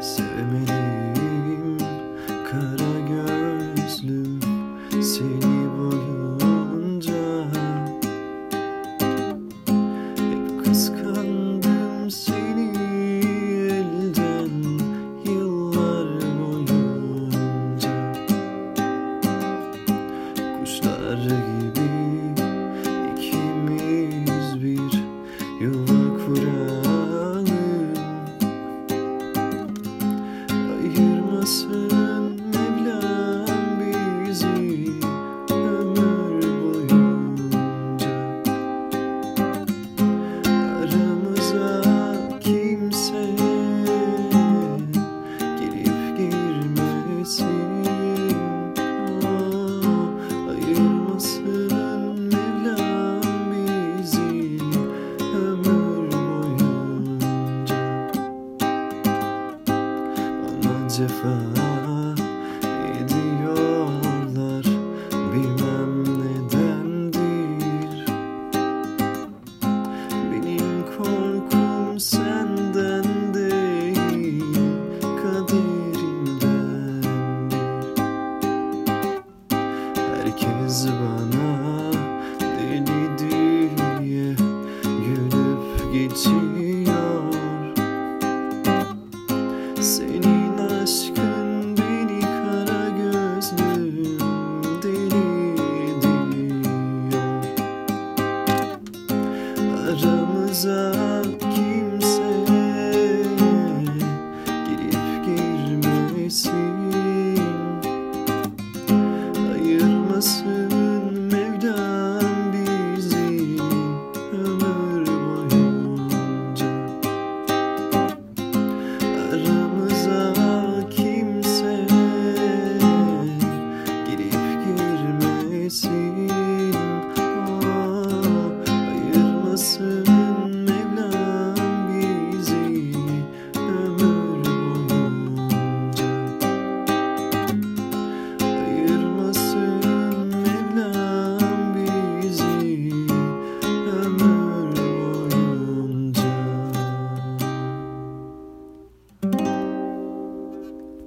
Sevmediğim kara gözlüm seni boyun So. cefa ediyorlar. Bilmem nedendir Benim korkum senden değil Kaderimdendir Herkes var aramıza